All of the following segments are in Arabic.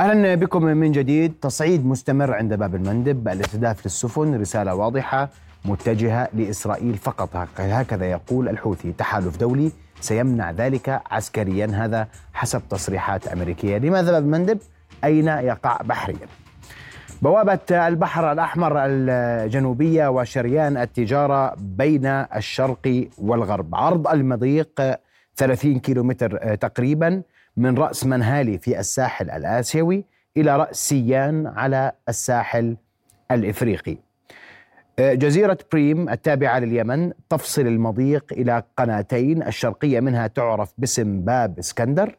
أهلا بكم من جديد. تصعيد مستمر عند باب المندب. الاستهداف للسفن رسالة واضحة متجهة لإسرائيل فقط. هكذا يقول الحوثي تحالف دولي سيمنع ذلك عسكريا. هذا حسب تصريحات أمريكية. لماذا باب المندب؟ أين يقع بحريا؟ بوابة البحر الأحمر الجنوبية وشريان التجارة بين الشرق والغرب. عرض المضيق 30 كيلومتر تقريبا. من رأس منهالي في الساحل الآسيوي إلى رأس سيان على الساحل الإفريقي. جزيرة بريم التابعة لليمن تفصل المضيق إلى قناتين الشرقية منها تعرف باسم باب اسكندر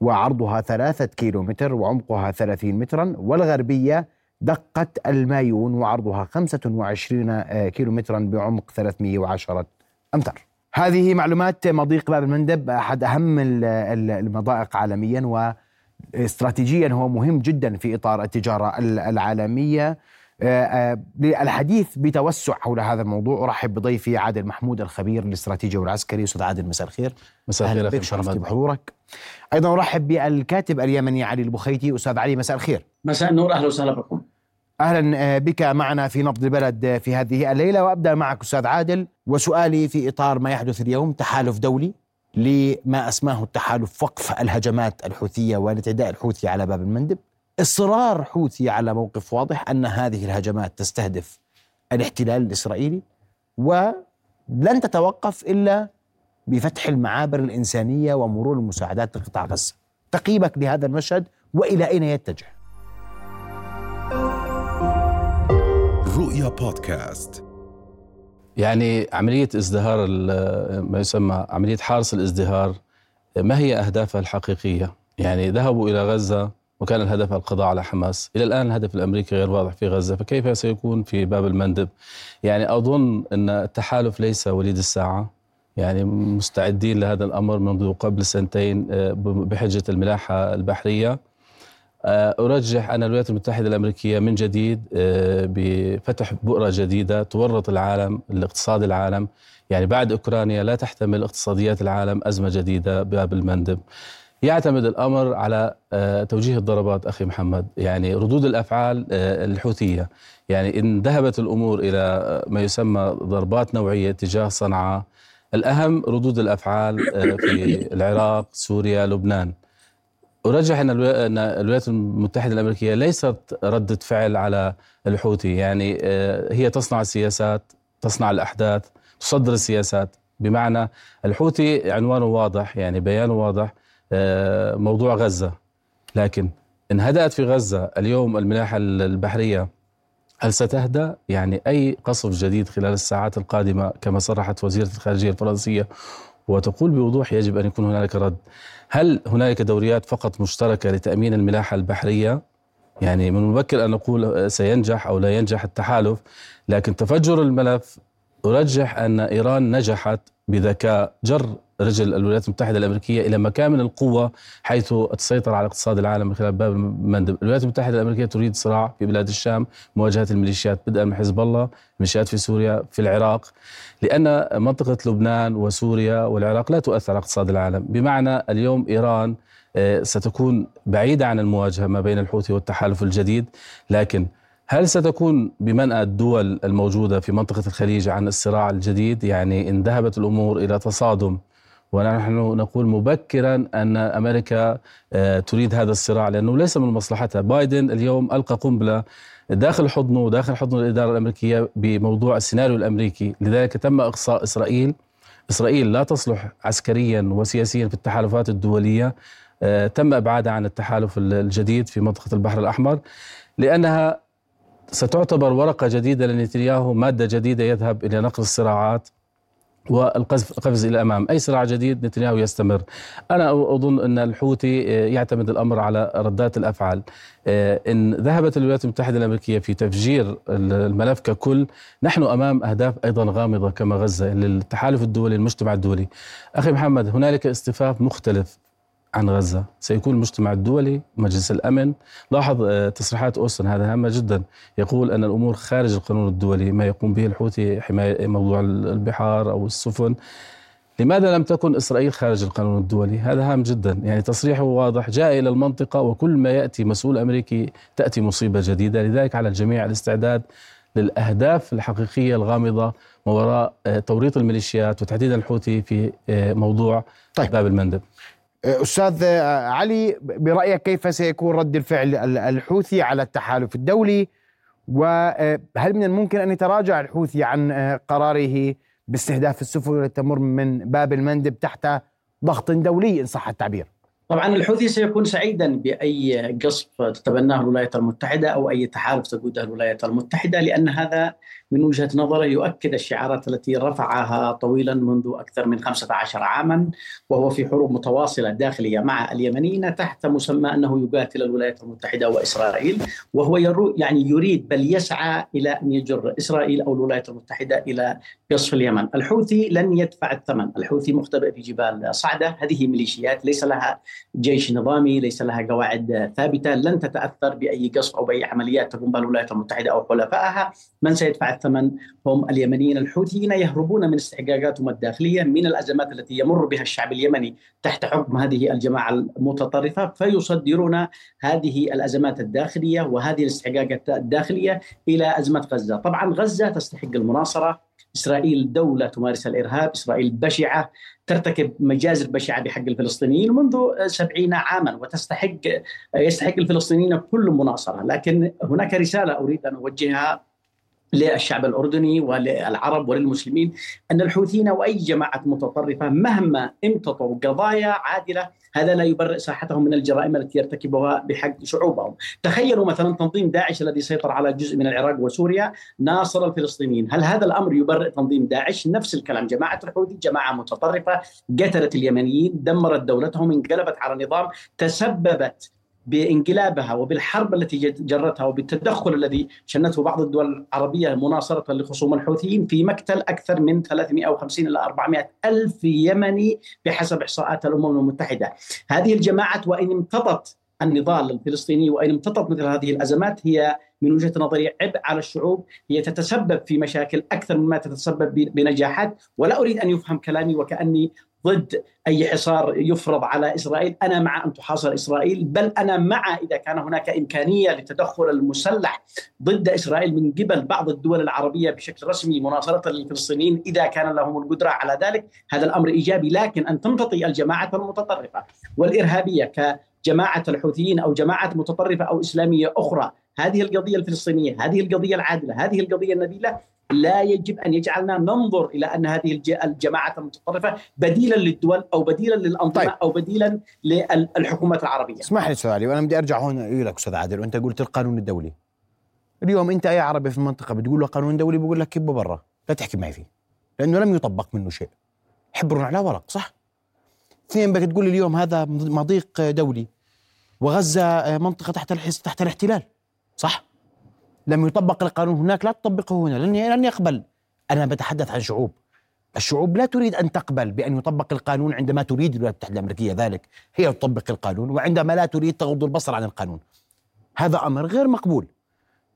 وعرضها ثلاثة كيلومتر وعمقها ثلاثين مترا والغربية دقة المايون وعرضها 25 كيلومترا بعمق 310 أمتار. هذه معلومات مضيق باب المندب. أحد أهم المضائق عالميا واستراتيجيا هو مهم جدا في إطار التجارة العالمية. للحديث بتوسع حول هذا الموضوع. أرحب بضيفي عادل محمود الخبير الاستراتيجي والعسكري. أستاذ عادل مساء الخير. مساء الخير بك شرفتي بحضورك. أيضا أرحب بالكاتب اليمني علي البخيتي أستاذ علي مساء الخير. مساء النور أهلا وسهلا بكم. أهلا بك معنا في نبض البلد في هذه الليلة وأبدأ معك أستاذ عادل وسؤالي في إطار ما يحدث اليوم تحالف دولي لما أسماه التحالف وقف الهجمات الحوثية والاعتداء الحوثي على باب المندب إصرار حوثي على موقف واضح أن هذه الهجمات تستهدف الاحتلال الإسرائيلي ولن تتوقف إلا بفتح المعابر الإنسانية ومرور المساعدات لقطاع غزة. تقييمك لهذا المشهد وإلى أين يتجه؟ رؤيا بودكاست. يعني عملية ازدهار ما يسمى عملية حارس الازدهار ما هي أهدافها الحقيقية؟ يعني ذهبوا إلى غزة وكان الهدف القضاء على حماس. إلى الآن الهدف الأمريكي غير واضح في غزة فكيف سيكون في باب المندب؟ يعني أظن أن التحالف ليس وليد الساعة. يعني مستعدين لهذا الأمر منذ قبل سنتين بحجة الملاحة البحرية. أرجح أن الولايات المتحدة الأمريكية من جديد بفتح بؤرة جديدة تورط العالم الاقتصاد العالم. يعني بعد أوكرانيا لا تحتمل اقتصاديات العالم أزمة جديدة باب المندب. يعتمد الأمر على توجيه الضربات أخي محمد، يعني ردود الأفعال الحوثية، يعني إن ذهبت الأمور إلى ما يسمى ضربات نوعية تجاه صنعاء، الأهم ردود الأفعال في العراق، سوريا، لبنان. أرجح أن الولايات المتحدة الأمريكية ليست ردة فعل على الحوثي، يعني هي تصنع السياسات، تصنع الأحداث، تصدر السياسات، بمعنى الحوثي عنوانه واضح يعني بيانه واضح موضوع غزة. لكن إن هدأت في غزة اليوم الملاحة البحرية هل ستهدأ؟ يعني أي قصف جديد خلال الساعات القادمة كما صرحت وزيرة الخارجية الفرنسية وتقول بوضوح يجب أن يكون هنالك رد. هل هنالك دوريات فقط مشتركة لتأمين الملاحة البحرية؟ يعني من المبكر أن نقول سينجح أو لا ينجح التحالف لكن تفجر الملف أرجح أن إيران نجحت بذكاء جر رجل الولايات المتحدة الأمريكية إلى مكان من القوة حيث تسيطر على اقتصاد العالم من خلال باب المندب. الولايات المتحدة الأمريكية تريد صراع في بلاد الشام مواجهة الميليشيات بدءا من حزب الله الميليشيات في سوريا في العراق لأن منطقة لبنان وسوريا والعراق لا تؤثر على اقتصاد العالم. بمعنى اليوم إيران ستكون بعيدة عن المواجهة ما بين الحوثي والتحالف الجديد. لكن هل ستكون بمنأى الدول الموجودة في منطقة الخليج عن الصراع الجديد؟ يعني إن ذهبت الأمور إلى تصادم ونحن نقول مبكرا أن أمريكا تريد هذا الصراع لأنه ليس من مصلحتها، بايدن اليوم ألقى قنبلة داخل حضنه وداخل حضن الإدارة الأمريكية بموضوع السيناريو الأمريكي، لذلك تم إقصاء إسرائيل، إسرائيل لا تصلح عسكريا وسياسيا في التحالفات الدولية، تم ابعادها عن التحالف الجديد في منطقة البحر الأحمر. لأنها ستعتبر ورقة جديدة لنتنياهو، مادة جديدة يذهب إلى نقل الصراعات. والقفز قفز إلى الامام، أي صراع جديد نتنياهو يستمر. أنا أظن أن الحوثي يعتمد الأمر على ردات الأفعال. إن ذهبت الولايات المتحدة الأمريكية في تفجير الملف ككل، نحن أمام أهداف أيضا غامضة كما غزة للتحالف الدولي المجتمع الدولي. أخي محمد هنالك اصطفاف مختلف عن غزة. سيكون المجتمع الدولي مجلس الأمن. لاحظ تصريحات أوستن هذا هامة جدا. يقول أن الأمور خارج القانون الدولي ما يقوم به الحوثي حماية موضوع البحار أو السفن. لماذا لم تكن إسرائيل خارج القانون الدولي؟ هذا هام جدا. يعني تصريحه واضح جاء إلى المنطقة وكل ما يأتي مسؤول أمريكي تأتي مصيبة جديدة. لذلك على الجميع الاستعداد للأهداف الحقيقية الغامضة وراء آه، توريط الميليشيات وتحديدا الحوثي في آه، موضوع طيب. باب المندب. أستاذ علي برأيك كيف سيكون رد الفعل الحوثي على التحالف الدولي وهل من الممكن أن يتراجع الحوثي عن قراره باستهداف السفن التي تمر من باب المندب تحت ضغط دولي إن صح التعبير؟ طبعا الحوثي سيكون سعيدا بأي قصف تتبناه الولايات المتحدة أو أي تحالف تقوده الولايات المتحدة لأن هذا من وجهة نظره يؤكد الشعارات التي رفعها طويلا منذ أكثر من 15 عاما وهو في حروب متواصلة داخلية مع اليمنيين تحت مسمى أنه يقاتل الولايات المتحدة وإسرائيل وهو يعني يريد بل يسعى إلى أن يجر إسرائيل أو الولايات المتحدة إلى قصف اليمن، الحوثي لن يدفع الثمن، الحوثي مختبئ في جبال صعدة، هذه ميليشيات ليس لها جيش نظامي، ليس لها قواعد ثابتة، لن تتأثر بأي قصف أو بأي عمليات تقوم بها الولايات المتحدة أو حلفائها، من سيدفع الثمن هم اليمنيين الحوثيين يهربون من استحقاقاتهم الداخلية من الأزمات التي يمر بها الشعب اليمني تحت حكم هذه الجماعة المتطرفة فيصدرون هذه الأزمات الداخلية وهذه الاستحقاقات الداخلية إلى أزمة غزة، طبعا غزة تستحق المناصرة إسرائيل دولة تمارس الإرهاب، إسرائيل بشعة ترتكب مجازر بشعة بحق الفلسطينيين منذ سبعين عاما وتستحق يستحق الفلسطينيين كل مناصرة، لكن هناك رسالة أريد أن أوجهها للشعب الأردني وللعرب وللمسلمين أن الحوثيين وأي جماعة متطرفة مهما امتطوا قضايا عادلة هذا لا يبرئ ساحتهم من الجرائم التي يرتكبها بحق شعوبهم. تخيلوا مثلا تنظيم داعش الذي سيطر على جزء من العراق وسوريا ناصر الفلسطينيين، هل هذا الأمر يبرئ تنظيم داعش؟ نفس الكلام، جماعة الحوثي جماعة متطرفة قتلت اليمنيين، دمرت دولتهم، انقلبت على نظام تسببت بانقلابها وبالحرب التي جرتها وبالتدخل الذي شنته بعض الدول العربية مناصرة لخصوم الحوثيين في مقتل أكثر من 350 إلى 400 ألف يمني بحسب إحصاءات الأمم المتحدة. هذه الجماعات وإن امتضت النضال الفلسطيني وإن امتطت مثل هذه الأزمات هي من وجهة نظري عبء على الشعوب هي تتسبب في مشاكل أكثر مما تتسبب بنجاحات. ولا أريد أن يفهم كلامي وكأني ضد أي حصار يفرض على إسرائيل، أنا مع أن تحاصر إسرائيل، بل أنا مع إذا كان هناك إمكانية للتدخل المسلح ضد إسرائيل من قبل بعض الدول العربية بشكل رسمي مناصرة للفلسطينيين إذا كان لهم القدرة على ذلك، هذا الأمر إيجابي، لكن أن تمتطي الجماعات المتطرفة والإرهابية كجماعة الحوثيين أو جماعات متطرفة أو إسلامية أخرى هذه القضية الفلسطينية هذه القضية العادلة هذه القضية النبيلة لا يجب أن يجعلنا ننظر إلى أن هذه الجماعات المتطرفة بديلا للدول أو بديلا للأنظمة طيب. أو بديلا للحكومات العربية. اسمح لي أستاذ علي وأنا بدي أرجع هون لك أستاذ عادل وأنت قلت القانون الدولي. اليوم أنت أي عربي في المنطقة بتقول له قانون دولي بقول لك كبه برا لا تحكي معي فيه لأنه لم يطبق منه شيء. حبر على ورق صح؟ اثنين بدك تقول اليوم هذا مضيق دولي وغزة منطقة تحت تحت الاحتلال صح؟ لم يطبق القانون هناك لا تطبقه هنا لن لن يقبل. أنا بتحدث عن شعوب. الشعوب لا تريد أن تقبل بأن يطبق القانون عندما تريد الولايات المتحدة الأمريكية ذلك هي تطبق القانون وعندما لا تريد تغض البصر عن القانون. هذا أمر غير مقبول.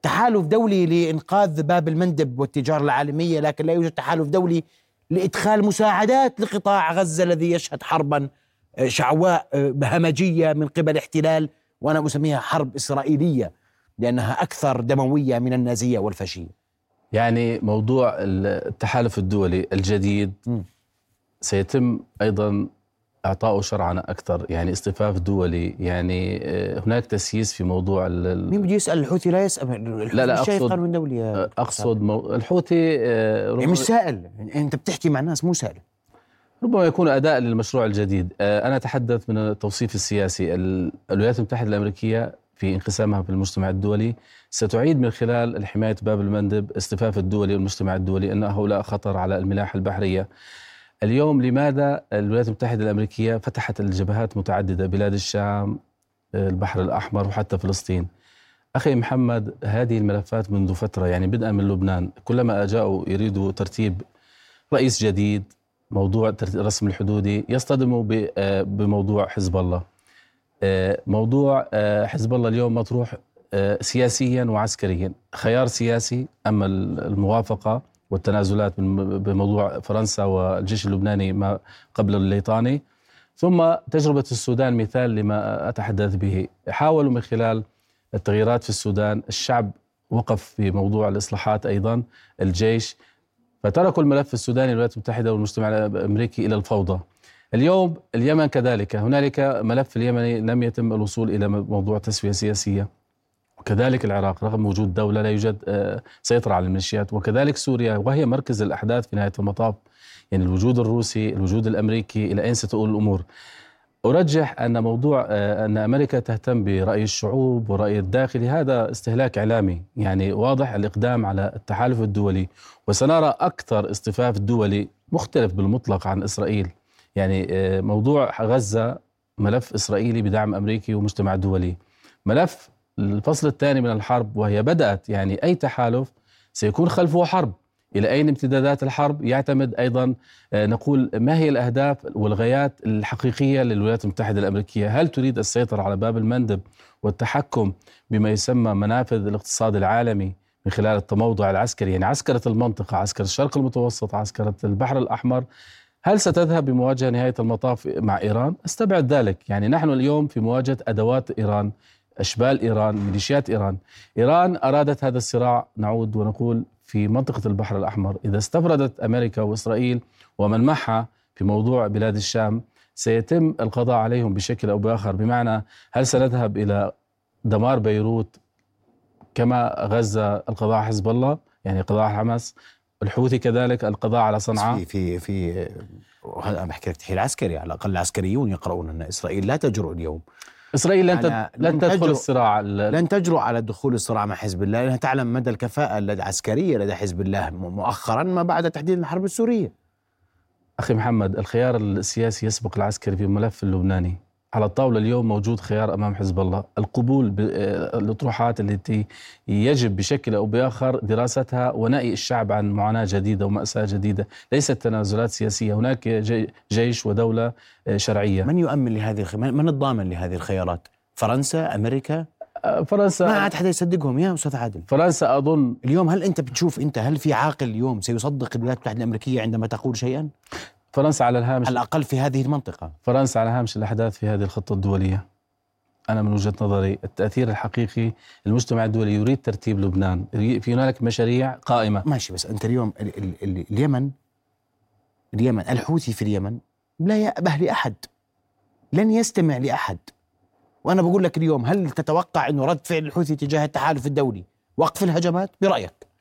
تحالف دولي لإنقاذ باب المندب والتجارة العالمية لكن لا يوجد تحالف دولي لإدخال مساعدات لقطاع غزة الذي يشهد حربا آه، شعواء آه، همجيه من قبل احتلال وأنا أسميها حرب إسرائيلية. لأنها أكثر دموية من النازية والفاشية. يعني موضوع التحالف الدولي الجديد م. سيتم أيضا اعطائه شرعنه أكثر يعني اصطفاف دولي يعني آه، هناك تسييس في موضوع مين بده يسأل الحوثي؟ لا يسأل الحوثي لا لا أقصد قانون دولي آه، أقصد مو الحوثي آه، يعني مش سائل أنت بتحكي مع ناس مو سائل. ربما يكون أداء للمشروع الجديد. أنا أتحدث من التوصيف السياسي الولايات المتحدة الأمريكية في انقسامها في المجتمع الدولي. ستعيد من خلال حماية باب المندب اصطفاف الدولي والمجتمع الدولي أن هؤلاء خطر على الملاحة البحرية. اليوم لماذا الولايات المتحدة الأمريكية فتحت الجبهات متعددة بلاد الشام البحر الأحمر وحتى فلسطين؟ أخي محمد هذه الملفات منذ فترة يعني بدءا من لبنان كلما جاءوا يريدوا ترتيب رئيس جديد موضوع رسم الحدودي يصطدموا بموضوع حزب الله. موضوع آه، حزب الله اليوم مطروح آه، سياسيا وعسكريا. خيار سياسي أما الموافقة والتنازلات بموضوع فرنسا والجيش اللبناني ما قبل الليطاني. ثم تجربة السودان مثال لما أتحدث به. حاولوا من خلال التغييرات في السودان الشعب وقف في موضوع الإصلاحات أيضا الجيش فتركوا الملف السوداني للولايات المتحدة والمجتمع الأمريكي إلى الفوضى. اليوم اليمن كذلك. هنالك ملف اليمني لم يتم الوصول إلى موضوع تسوية سياسية. وكذلك العراق رغم وجود دولة لا يوجد آه، سيطرة على الميليشيات. وكذلك سوريا وهي مركز الأحداث في نهاية المطاف. يعني الوجود الروسي الوجود الأمريكي إلى أين ستؤول الأمور؟ أرجح أن موضوع آه، أن أمريكا تهتم برأي الشعوب ورأي الداخلي هذا استهلاك إعلامي. يعني واضح الإقدام على التحالف الدولي. وسنرى أكثر اصطفاف دولي مختلف بالمطلق عن إسرائيل. يعني آه، موضوع غزة ملف إسرائيلي بدعم أمريكي ومجتمع دولي. ملف الفصل الثاني من الحرب وهي بدأت يعني أي تحالف سيكون خلفه حرب. إلى أين امتدادات الحرب؟ يعتمد أيضا آه، نقول ما هي الأهداف والغايات الحقيقية للولايات المتحدة الأمريكية؟ هل تريد السيطرة على باب المندب والتحكم بما يسمى منافذ الاقتصاد العالمي من خلال التموضع العسكري؟ يعني عسكرة المنطقة عسكرة الشرق المتوسط عسكرة البحر الأحمر هل ستذهب بمواجهة نهاية المطاف مع إيران؟ استبعد ذلك. يعني نحن اليوم في مواجهة أدوات إيران أشبال إيران ميليشيات إيران. إيران أرادت هذا الصراع نعود ونقول في منطقة البحر الأحمر. إذا استفردت أمريكا وإسرائيل ومن معها في موضوع بلاد الشام سيتم القضاء عليهم بشكل أو بآخر. بمعنى هل سنذهب إلى دمار بيروت كما غزة القضاء حزب الله؟ يعني قضاء حماس. الحوثي كذلك القضاء على صنعاء. في في في هذا بحكي لك تحيل عسكري على الأقل العسكريون يقرؤون أن إسرائيل لا تجرؤ اليوم. إسرائيل لن لن تدخل الصراع لن تجرؤ على دخول الصراع مع حزب الله لأنها تعلم مدى الكفاءة العسكريه لدى حزب الله مؤخرا ما بعد تحديد الحرب السورية. أخي محمد الخيار السياسي يسبق العسكري في الملف اللبناني. على الطاولة اليوم موجود خيار أمام حزب الله. القبول بالأطروحات التي يجب بشكل أو بآخر دراستها ونأي الشعب عن معاناة جديدة ومأساة جديدة. ليست تنازلات سياسية. هناك جيش ودولة آه، شرعية. من يؤمن لهذه من الضامن لهذه الخيارات؟ فرنسا أمريكا؟ آه، فرنسا ما عاد حدا يصدقهم يا أستاذ عادل. فرنسا أظن اليوم هل أنت بتشوف أنت هل في عاقل اليوم سيصدق الولايات المتحده الأمريكية عندما تقول شيئا؟ فرنسا على الهامش. على الأقل في هذه المنطقة. فرنسا على هامش الأحداث في هذه الخطة الدولية. أنا من وجهة نظري التأثير الحقيقي المجتمع الدولي يريد ترتيب لبنان. في هنالك مشاريع قائمة. ماشي بس أنت اليوم ال ال ال اليمن اليمن الحوثي في اليمن لا يأبه لأحد. لن يستمع لأحد. وأنا بقول لك اليوم هل تتوقع أنه رد فعل الحوثي تجاه التحالف الدولي؟ وقف الهجمات؟ برأيك.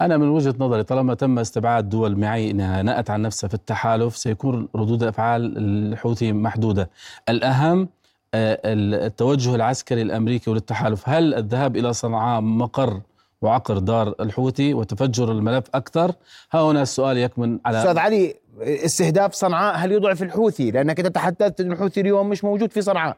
أنا من وجهة نظري طالما تم استبعاد دول معي أنها نأت عن نفسها في التحالف سيكون ردود الأفعال الحوثي محدودة. الأهم آه، التوجه العسكري الأمريكي وللتحالف هل الذهاب إلى صنعاء مقر وعقر دار الحوثي وتفجر الملف أكثر؟ ها هنا السؤال يكمن على أستاذ علي استهداف صنعاء هل يضعف الحوثي؟ لأنك تحدثت أن الحوثي اليوم مش موجود في صنعاء.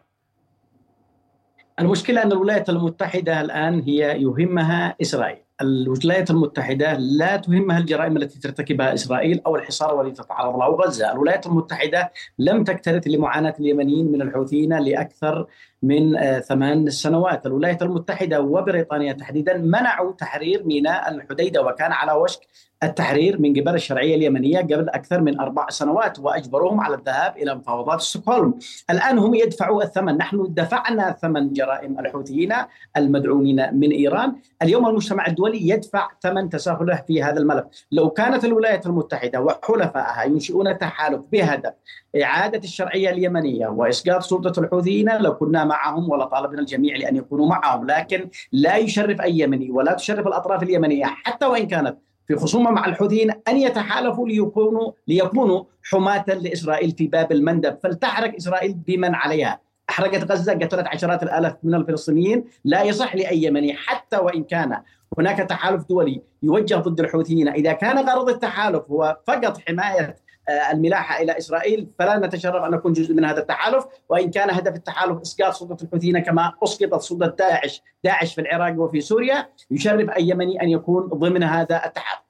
المشكلة أن الولايات المتحدة الآن هي يهمها إسرائيل. الولايات المتحدة لا تهمها الجرائم التي ترتكبها إسرائيل أو الحصار الذي تتعرض له غزة. الولايات المتحدة لم تكترث لمعاناة اليمنيين من الحوثيين لأكثر من آه، ثمان سنوات. الولايات المتحدة وبريطانيا تحديدا منعوا تحرير ميناء الحديدة وكان على وشك التحرير من قبل الشرعية اليمنية قبل أكثر من أربع سنوات وأجبروهم على الذهاب إلى مفاوضات ستوكهولم. الآن هم يدفعوا الثمن. نحن دفعنا ثمن جرائم الحوثيين المدعومين من إيران. اليوم المجتمع الدولي يدفع ثمن تساهله في هذا الملف. لو كانت الولايات المتحدة وحلفائها ينشئون تحالف بهدف إعادة الشرعية اليمنية وإسقاط سلطة الحوثيين لكنا معهم ولطالبنا الجميع لأن يكونوا معهم. لكن لا يشرف أي يمني ولا تشرف الأطراف اليمنية حتى وإن كانت في خصومة مع الحوثيين أن يتحالفوا ليكونوا ليكونوا حماة لإسرائيل في باب المندب. فلتحرك إسرائيل بمن عليها. أحرقت غزة قتلت عشرات الآلاف من الفلسطينيين. لا يصح لأي يمني حتى وإن كان هناك تحالف دولي يوجه ضد الحوثيين. إذا كان غرض التحالف هو فقط حماية الملاحة إلى إسرائيل فلا نتشرف أن نكون جزء من هذا التحالف وإن كان هدف التحالف إسقاط سلطة الحوثيين كما أسقطت سلطة داعش داعش في العراق وفي سوريا يشرف أي يمني أن يكون ضمن هذا التحالف.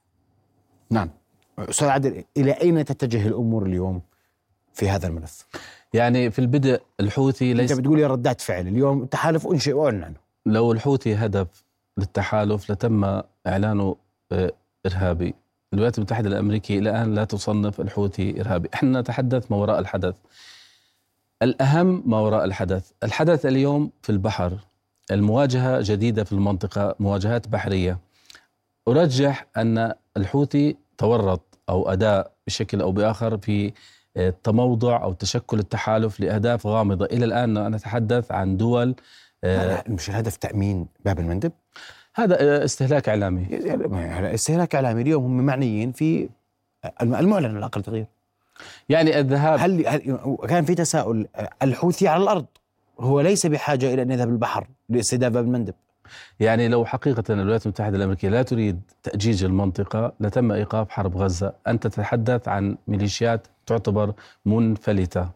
نعم أستاذ عادل إلى أين تتجه الأمور اليوم في هذا الملف؟ يعني في البدء الحوثي ليس انت بتقول لي ردات فعل اليوم التحالف أنشئ واعلن عنه لو الحوثي هدف للتحالف لتم اعلانه آه، إرهابي الولايات المتحدة الأمريكية إلى الآن لا تصنف الحوثي إرهابي. إحنا نتحدث ما وراء الحدث. الأهم ما وراء الحدث. الحدث اليوم في البحر. المواجهة جديدة في المنطقة مواجهات بحرية. أرجح أن الحوثي تورط أو أداء بشكل أو بآخر في تموضع أو تشكل التحالف لأهداف غامضة. إلى الآن نتحدث عن دول مش الهدف تأمين باب المندب؟ هذا استهلاك إعلامي. يعني استهلاك إعلامي. اليوم هم معنيين في المعلن على الأقل تغيير. يعني الذهاب هل, هل كان في تساؤل الحوثي على الأرض هو ليس بحاجة إلى أن يذهب البحر لاستهداف باب المندب؟ يعني لو حقيقة الولايات المتحدة الأمريكية لا تريد تأجيج المنطقة لتم إيقاف حرب غزة. أنت تتحدث عن ميليشيات تعتبر منفلتة.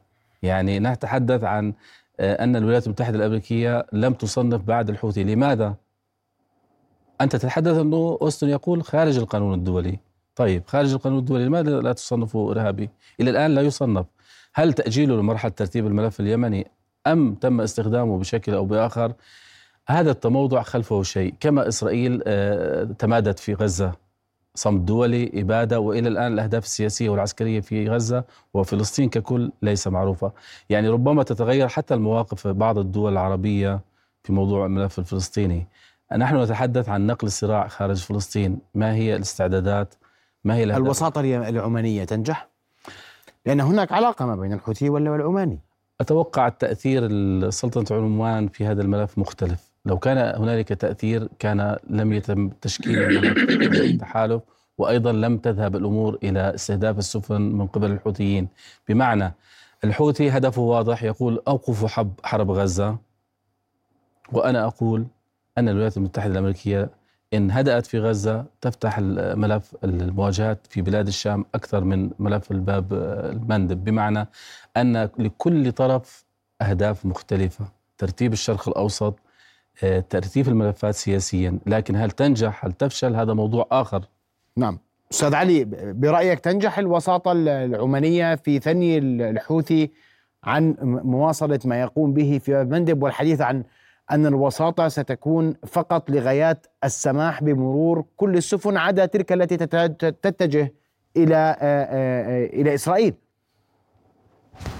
يعني نتحدث عن آه، أن الولايات المتحدة الأمريكية لم تصنف بعد الحوثي. لماذا؟ أنت تتحدث أنه أوستن يقول خارج القانون الدولي. طيب خارج القانون الدولي لماذا لا تصنفه إرهابي؟ إلى الآن لا يصنف. هل تأجيله لمرحلة ترتيب الملف اليمني أم تم استخدامه بشكل أو بآخر؟ هذا التموضع خلفه شيء. كما إسرائيل آه، تمادت في غزة صمت دولي إبادة وإلى الآن الأهداف السياسية والعسكرية في غزة وفلسطين ككل ليس معروفة. يعني ربما تتغير حتى المواقف بعض الدول العربية في موضوع الملف الفلسطيني. نحن نتحدث عن نقل الصراع خارج فلسطين. ما هي الاستعدادات؟ ما هي؟ الوساطة العمانية تنجح؟ لأن هناك علاقة ما بين الحوثي والعماني. أتوقع التأثير سلطنة عمان في هذا الملف مختلف. لو كان هنالك تأثير كان لم يتم تشكيل التحالف وأيضا لم تذهب الأمور إلى استهداف السفن من قبل الحوثيين. بمعنى الحوثي هدفه واضح يقول أوقفوا حرب غزة. وأنا أقول أن الولايات المتحدة الأمريكية إن هدأت في غزة تفتح ملف المواجهات في بلاد الشام أكثر من ملف الباب المندب. بمعنى أن لكل طرف أهداف مختلفة. ترتيب الشرق الأوسط آه، ترتيب الملفات سياسيا. لكن هل تنجح؟ هل تفشل؟ هذا موضوع آخر. نعم. أستاذ علي برأيك تنجح الوساطة العمانية في ثني الحوثي عن مواصلة ما يقوم به في مندب والحديث عن أن الوساطة ستكون فقط لغايات السماح بمرور كل السفن عدا تلك التي تتجه إلى آه، آه، إلى إسرائيل.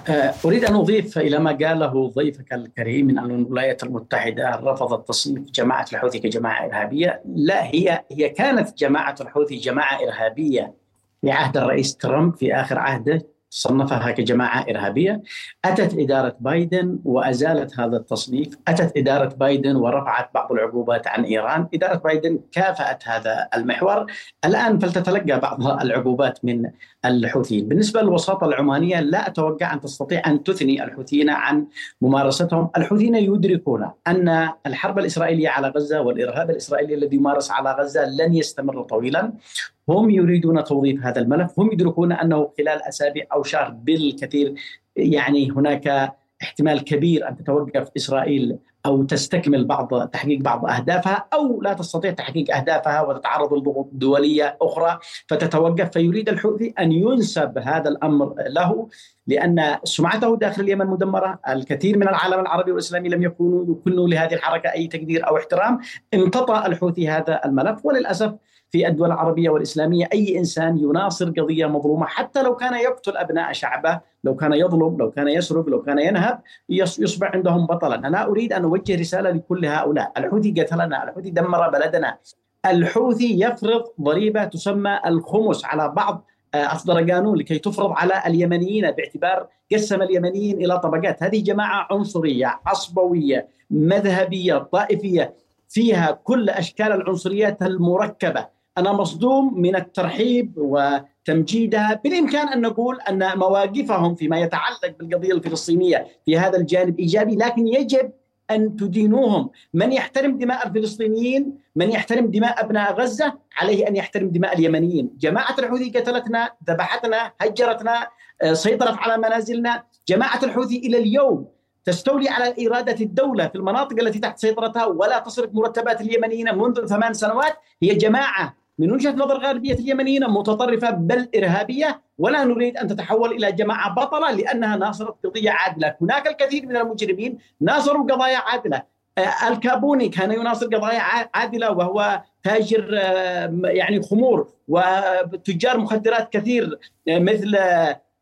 آه، أريد أن أضيف إلى ما قاله ضيفك الكريم من أن الولايات المتحدة رفضت تصنيف جماعة الحوثي كجماعة إرهابية. لا هي هي كانت جماعة الحوثي جماعة إرهابية في عهد الرئيس ترامب في آخر عهده. صنفها كجماعة إرهابية. أتت إدارة بايدن وأزالت هذا التصنيف. أتت إدارة بايدن ورفعت بعض العقوبات عن إيران. إدارة بايدن كافأت هذا المحور. الآن فلتتلقى بعض العقوبات من الحوثيين. بالنسبة للوساطة العمانية لا أتوقع أن تستطيع أن تثني الحوثيين عن ممارستهم. الحوثيين يدركون أن الحرب الإسرائيلية على غزة والإرهاب الإسرائيلي الذي يمارس على غزة لن يستمر طويلا. هم يريدون توظيف هذا الملف. هم يدركون أنه خلال أسابيع أو شهر بالكثير يعني هناك احتمال كبير أن تتوقف إسرائيل أو تستكمل بعض تحقيق بعض أهدافها أو لا تستطيع تحقيق أهدافها وتتعرض لضغوط دوليه أخرى فتتوقف. فيريد الحوثي أن ينسب هذا الأمر له لأن سمعته داخل اليمن مدمرة، الكثير من العالم العربي والإسلامي لم يكونوا يكونوا لهذه الحركة أي تقدير أو احترام، امتطى الحوثي هذا الملف وللأسف في الدول العربية والإسلامية أي إنسان يناصر قضية مظلومة حتى لو كان يقتل أبناء شعبه لو كان يظلم لو كان يسرق لو كان ينهب يصبح عندهم بطلا. أنا أريد أن أوجه رسالة لكل هؤلاء. الحوثي قتلنا الحوثي دمر بلدنا. الحوثي يفرض ضريبة تسمى الخمس على بعض آه، أصدر قانون لكي تفرض على اليمنيين باعتبار قسم اليمنيين إلى طبقات. هذه جماعة عنصرية عصبوية مذهبية طائفية فيها كل أشكال العنصريات المركبة. أنا مصدوم من الترحيب وتمجيدها بالإمكان أن نقول أن مواقفهم فيما يتعلق بالقضية الفلسطينية في هذا الجانب إيجابي لكن يجب أن تدينوهم، من يحترم دماء الفلسطينيين، من يحترم دماء أبناء غزة، عليه أن يحترم دماء اليمنيين، جماعة الحوثي قتلتنا، ذبحتنا، هجرتنا، آه، سيطرت على منازلنا، جماعة الحوثي إلى اليوم تستولي على إرادة الدولة في المناطق التي تحت سيطرتها ولا تصرف مرتبات اليمنيين منذ ثمان سنوات. هي جماعة من وجهة نظر غالبيه اليمنيين متطرفة بل إرهابية ولا نريد أن تتحول إلى جماعة بطلة لأنها ناصرت قضية عادلة، هناك الكثير من المجرمين ناصروا قضايا عادلة، آه، آل كابوني كان يناصر قضايا عادلة وهو تاجر يعني خمور وتجار مخدرات كثير مثل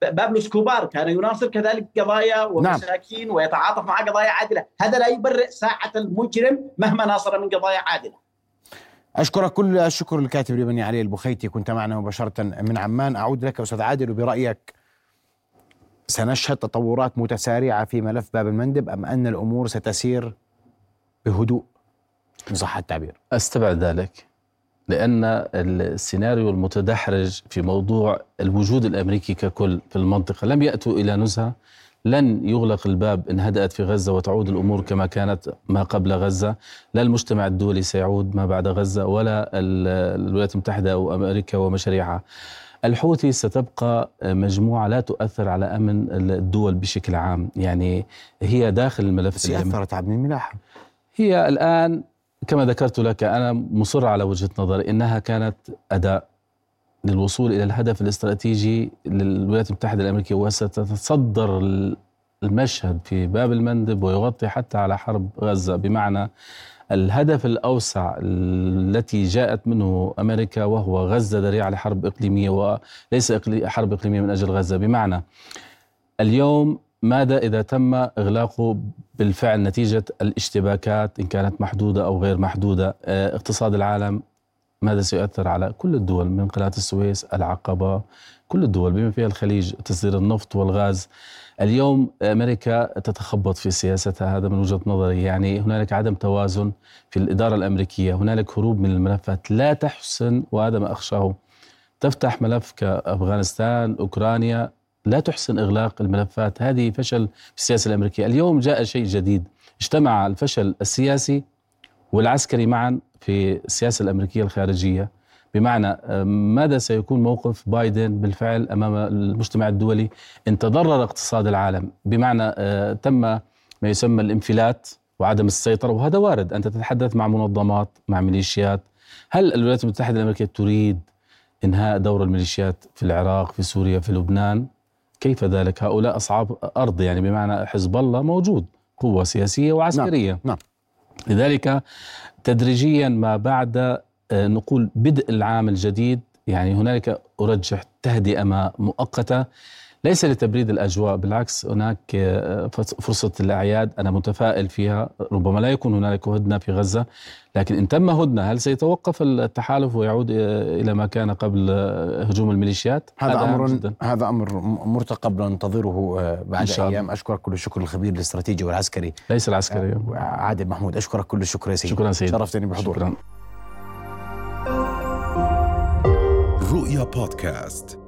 بابلو إسكوبار كان يناصر كذلك قضايا ومساكين نعم. ويتعاطف مع قضايا عادلة، هذا لا يبرئ ساحة المجرم مهما ناصر من قضايا عادلة. أشكرك كل الشكر للكاتب اليمني علي البخيتي كنت معنا مباشرة من عمان. أعود لك أستاذ عادل وبرأيك سنشهد تطورات متسارعة في ملف باب المندب أم أن الأمور ستسير بهدوء؟ إن صح التعبير. أستبعد ذلك لأن السيناريو المتدحرج في موضوع الوجود الأمريكي ككل في المنطقة لم يأتوا إلى نزهة. لن يغلق الباب إن هدأت في غزة وتعود الأمور كما كانت ما قبل غزة. لا المجتمع الدولي سيعود ما بعد غزة ولا الولايات المتحدة أو أمريكا ومشاريعها. الحوثي ستبقى مجموعة لا تؤثر على أمن الدول بشكل عام. يعني هي داخل الملف بس أثرت على الملاحة. هي الآن كما ذكرت لك أنا مصر على وجهة نظري إنها كانت أداء للوصول إلى الهدف الاستراتيجي للولايات المتحدة الأمريكية وستتصدر المشهد في باب المندب ويغطي حتى على حرب غزة. بمعنى الهدف الأوسع التي جاءت منه أمريكا وهو غزة ذريعة لحرب إقليمية وليس حرب إقليمية من أجل غزة. بمعنى اليوم ماذا إذا تم إغلاقه بالفعل نتيجة الاشتباكات إن كانت محدودة أو غير محدودة؟ آه، اقتصاد العالم ماذا سيؤثر على كل الدول من قناة السويس العقبة كل الدول بما فيها الخليج تصدير النفط والغاز. اليوم أمريكا تتخبط في سياستها هذا من وجهة نظري. يعني هنالك عدم توازن في الإدارة الأمريكية هنالك هروب من الملفات. لا تحسن وهذا ما أخشاه. تفتح ملف كأفغانستان أوكرانيا لا تحسن إغلاق الملفات. هذه فشل في السياسة الأمريكية. اليوم جاء شيء جديد. اجتمع الفشل السياسي والعسكري معا في السياسة الأمريكية الخارجية. بمعنى آه، ماذا سيكون موقف بايدن بالفعل أمام المجتمع الدولي إن تضرر اقتصاد العالم؟ بمعنى آه، تم ما يسمى الانفلات وعدم السيطرة وهذا وارد. أنت تتحدث مع منظمات مع ميليشيات. هل الولايات المتحدة الأمريكية تريد إنهاء دور الميليشيات في العراق في سوريا في لبنان؟ كيف ذلك؟ هؤلاء أصحاب أرض يعني بمعنى حزب الله موجود قوة سياسية وعسكرية. نعم. نعم. لذلك تدريجيا ما بعد آه، نقول بدء العام الجديد يعني هنالك أرجح تهدئة مؤقتة. ليس لتبريد الأجواء بالعكس هناك آه، فرصة الاعياد أنا متفائل فيها. ربما لا يكون هنالك هدنة في غزة لكن إن تم هدنة هل سيتوقف التحالف ويعود آه، إلى ما كان قبل آه، هجوم الميليشيات؟ هذا أمر جداً. هذا أمر مرتقب ننتظره بعد أيام. أشكرك كل الشكر الخبير الاستراتيجي والعسكري. ليس العسكري. عادل محمود. أشكرك كل الشكر يا سيدي. شكرا سيدي. شرفتني بحضورك. رؤيا بودكاست.